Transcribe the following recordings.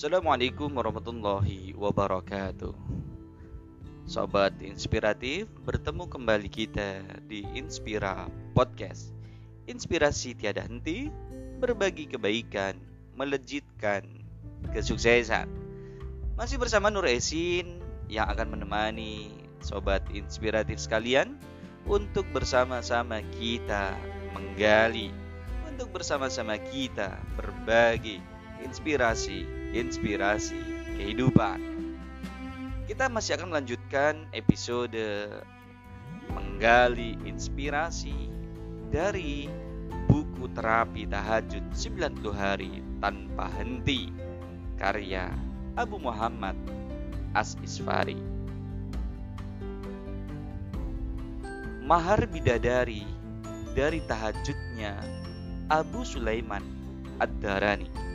Assalamualaikum warahmatullahi wabarakatuh. Sobat inspiratif, bertemu kembali kita di Inspira Podcast. Inspirasi tiada henti, berbagi kebaikan, melejitkan kesuksesan. Masih bersama Nur Esin yang akan menemani Sobat inspiratif sekalian Untuk bersama-sama kita menggali Untuk bersama-sama kita berbagi inspirasi inspirasi kehidupan. Kita masih akan melanjutkan episode menggali inspirasi dari buku terapi tahajud 90 hari tanpa henti karya Abu Muhammad As Isfari. Mahar bidadari dari tahajudnya Abu Sulaiman Ad-Darani.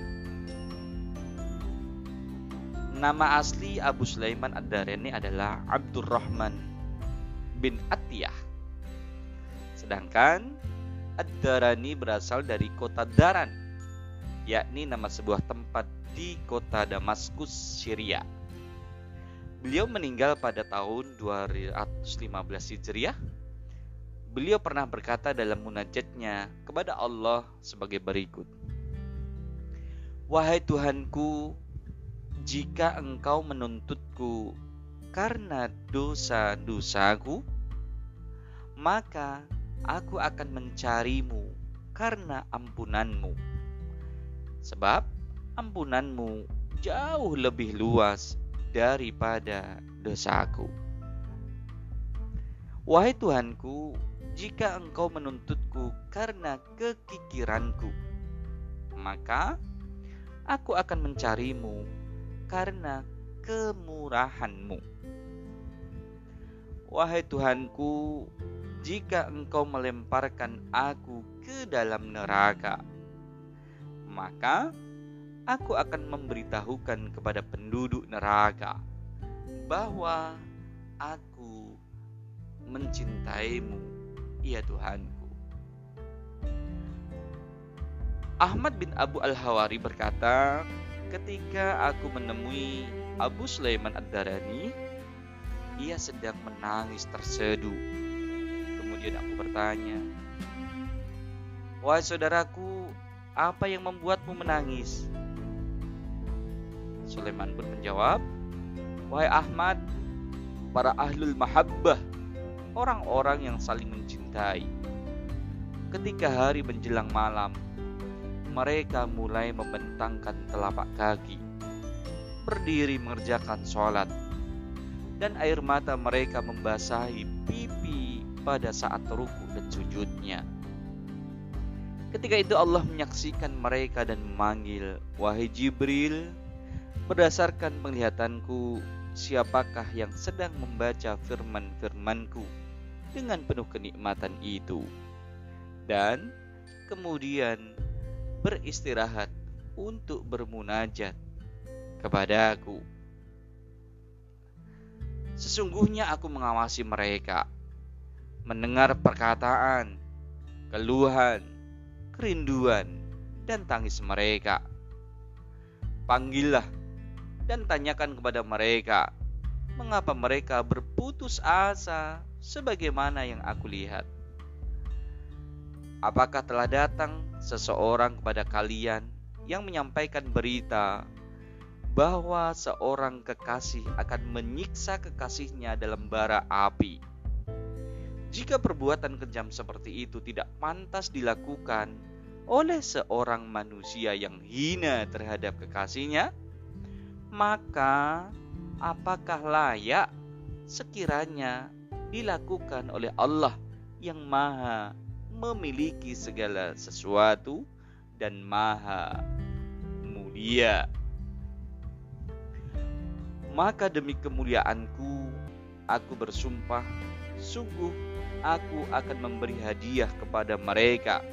Nama asli Abu Sulaiman Ad-Darani adalah Abdurrahman bin Atiyah. Sedangkan Ad-Darani berasal dari kota Daran, yakni nama sebuah tempat di kota Damaskus, Syria. Beliau meninggal pada tahun 215 Hijriah. Beliau pernah berkata dalam munajatnya kepada Allah sebagai berikut. Wahai Tuhanku, jika engkau menuntutku karena dosa-dosaku, maka aku akan mencarimu karena ampunanmu. Sebab ampunanmu jauh lebih luas daripada dosaku. Wahai Tuhanku, jika engkau menuntutku karena kekikiranku, maka aku akan mencarimu karena kemurahanmu. Wahai Tuhanku, jika engkau melemparkan aku ke dalam neraka, maka aku akan memberitahukan kepada penduduk neraka bahwa aku mencintaimu, ya Tuhanku. Ahmad bin Abu Al-Hawari berkata, Ketika aku menemui Abu Sulaiman Ad-Darani, ia sedang menangis terseduh. Kemudian aku bertanya, "Wahai saudaraku, apa yang membuatmu menangis?" Sulaiman pun menjawab, "Wahai Ahmad, para ahlul mahabbah, orang-orang yang saling mencintai. Ketika hari menjelang malam, mereka mulai membentangkan telapak kaki, berdiri mengerjakan sholat, dan air mata mereka membasahi pipi pada saat ruku dan sujudnya. Ketika itu Allah menyaksikan mereka dan memanggil, Wahai Jibril, berdasarkan penglihatanku, siapakah yang sedang membaca firman-firmanku dengan penuh kenikmatan itu? Dan kemudian beristirahat untuk bermunajat kepadaku. Sesungguhnya aku mengawasi mereka, mendengar perkataan, keluhan, kerinduan, dan tangis mereka. Panggillah dan tanyakan kepada mereka, mengapa mereka berputus asa sebagaimana yang aku lihat. Apakah telah datang seseorang kepada kalian yang menyampaikan berita bahwa seorang kekasih akan menyiksa kekasihnya dalam bara api? Jika perbuatan kejam seperti itu tidak pantas dilakukan oleh seorang manusia yang hina terhadap kekasihnya, maka apakah layak sekiranya dilakukan oleh Allah yang Maha memiliki segala sesuatu dan maha mulia. Maka demi kemuliaanku, aku bersumpah, sungguh aku akan memberi hadiah kepada mereka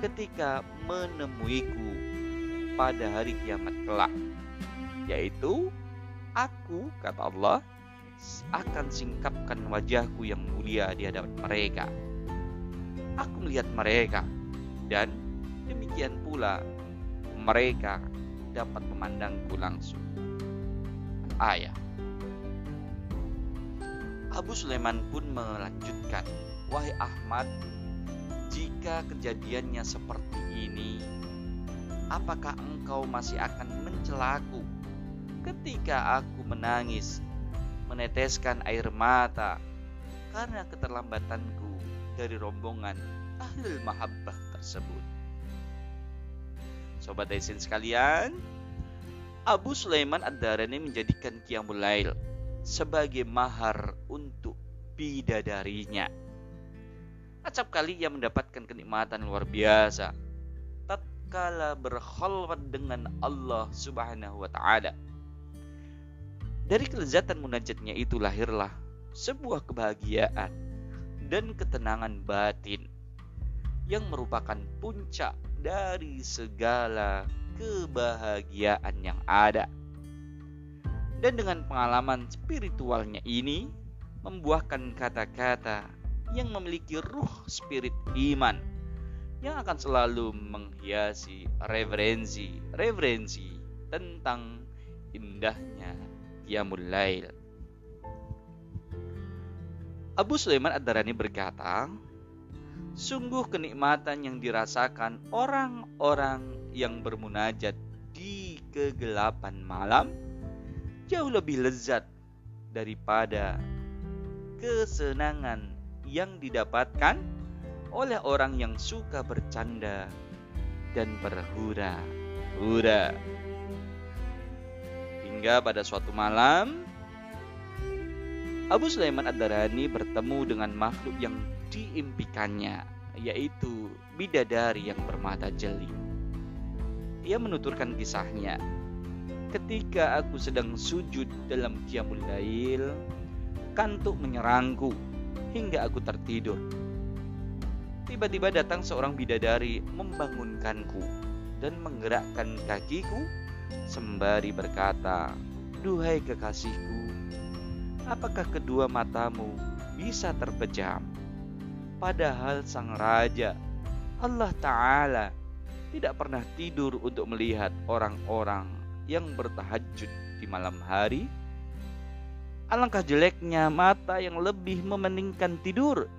ketika menemuiku pada hari kiamat kelak, yaitu aku, kata Allah, akan singkapkan wajahku yang mulia di hadapan mereka aku melihat mereka dan demikian pula mereka dapat memandangku langsung. Ayah. Abu Sulaiman pun melanjutkan, "Wahai Ahmad, jika kejadiannya seperti ini, apakah engkau masih akan mencelaku ketika aku menangis, meneteskan air mata karena keterlambatanku dari rombongan ahlul mahabbah tersebut?" Sobat Aisin sekalian, Abu Sulaiman Ad-Darani menjadikan Qiyamul Lail sebagai mahar untuk bidadarinya. Acap kali ia mendapatkan kenikmatan luar biasa tatkala berkhalwat dengan Allah Subhanahu wa taala. Dari kelezatan munajatnya itu lahirlah sebuah kebahagiaan dan ketenangan batin yang merupakan puncak dari segala kebahagiaan yang ada. Dan dengan pengalaman spiritualnya ini membuahkan kata-kata yang memiliki ruh spirit iman yang akan selalu menghiasi referensi referensi tentang indahnya Qiyamul Lail. Abu Sulaiman Ad-Darani berkata, Sungguh kenikmatan yang dirasakan orang-orang yang bermunajat di kegelapan malam jauh lebih lezat daripada kesenangan yang didapatkan oleh orang yang suka bercanda dan berhura-hura. Hingga pada suatu malam, Abu Sulaiman Ad-Darani bertemu dengan makhluk yang diimpikannya, yaitu bidadari yang bermata jeli. Ia menuturkan kisahnya. Ketika aku sedang sujud dalam qiyamul lail, kantuk menyerangku hingga aku tertidur. Tiba-tiba datang seorang bidadari membangunkanku dan menggerakkan kakiku sembari berkata, "Duhai kekasihku, apakah kedua matamu bisa terpejam?" Padahal sang raja Allah Ta'ala tidak pernah tidur untuk melihat orang-orang yang bertahajud di malam hari. Alangkah jeleknya mata yang lebih memeningkan tidur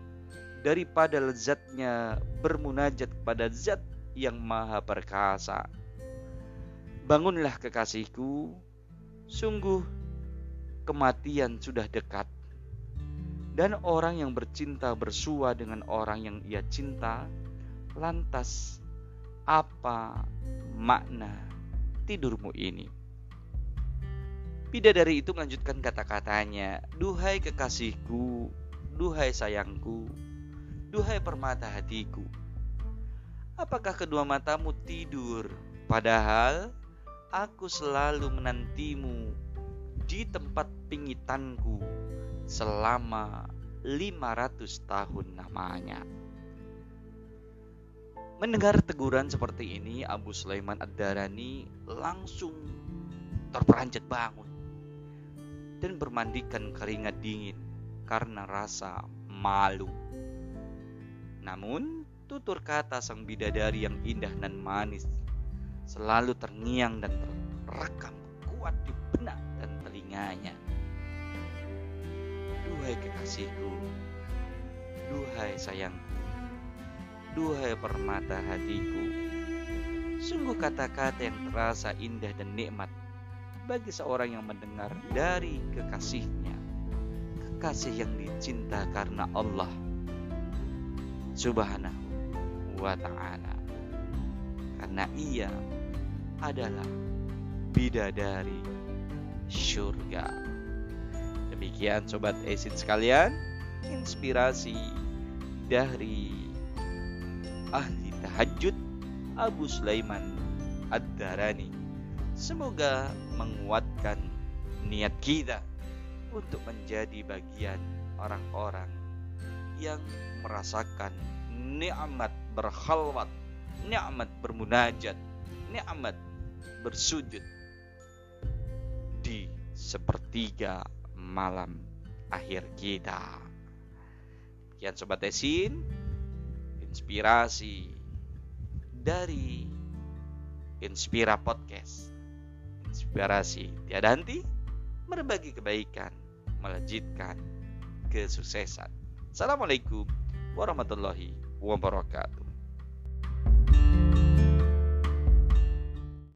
daripada lezatnya bermunajat kepada zat yang maha perkasa. Bangunlah kekasihku, sungguh kematian sudah dekat dan orang yang bercinta bersua dengan orang yang ia cinta, lantas apa makna tidurmu ini? Bidadari itu melanjutkan kata-katanya, Duhai kekasihku, duhai sayangku, duhai permata hatiku. Apakah kedua matamu tidur, padahal aku selalu menantimu di tempat pingitanku selama 500 tahun namanya. Mendengar teguran seperti ini, Abu Sulaiman Ad-Darani langsung terperanjat bangun dan bermandikan keringat dingin karena rasa malu. Namun, tutur kata sang bidadari yang indah dan manis selalu terngiang dan terekam kuat di benak dan telinganya. Duhai kekasihku, duhai sayangku, duhai permata hatiku. Sungguh kata-kata yang terasa indah dan nikmat bagi seorang yang mendengar dari kekasihnya. Kekasih yang dicinta karena Allah Subhanahu wa Ta'ala, karena Ia adalah bidadari surga. Demikian sobat Esin sekalian, inspirasi dari ahli tahajud Abu Sulaiman Ad-Darani. Semoga menguatkan niat kita untuk menjadi bagian orang-orang yang merasakan nikmat berkhalwat, nikmat bermunajat, nikmat bersujud di sepertiga malam akhir kita. Kian Sobat Esin, inspirasi dari Inspira Podcast inspirasi tiada henti berbagi kebaikan, melejitkan kesuksesan. Assalamualaikum warahmatullahi wabarakatuh.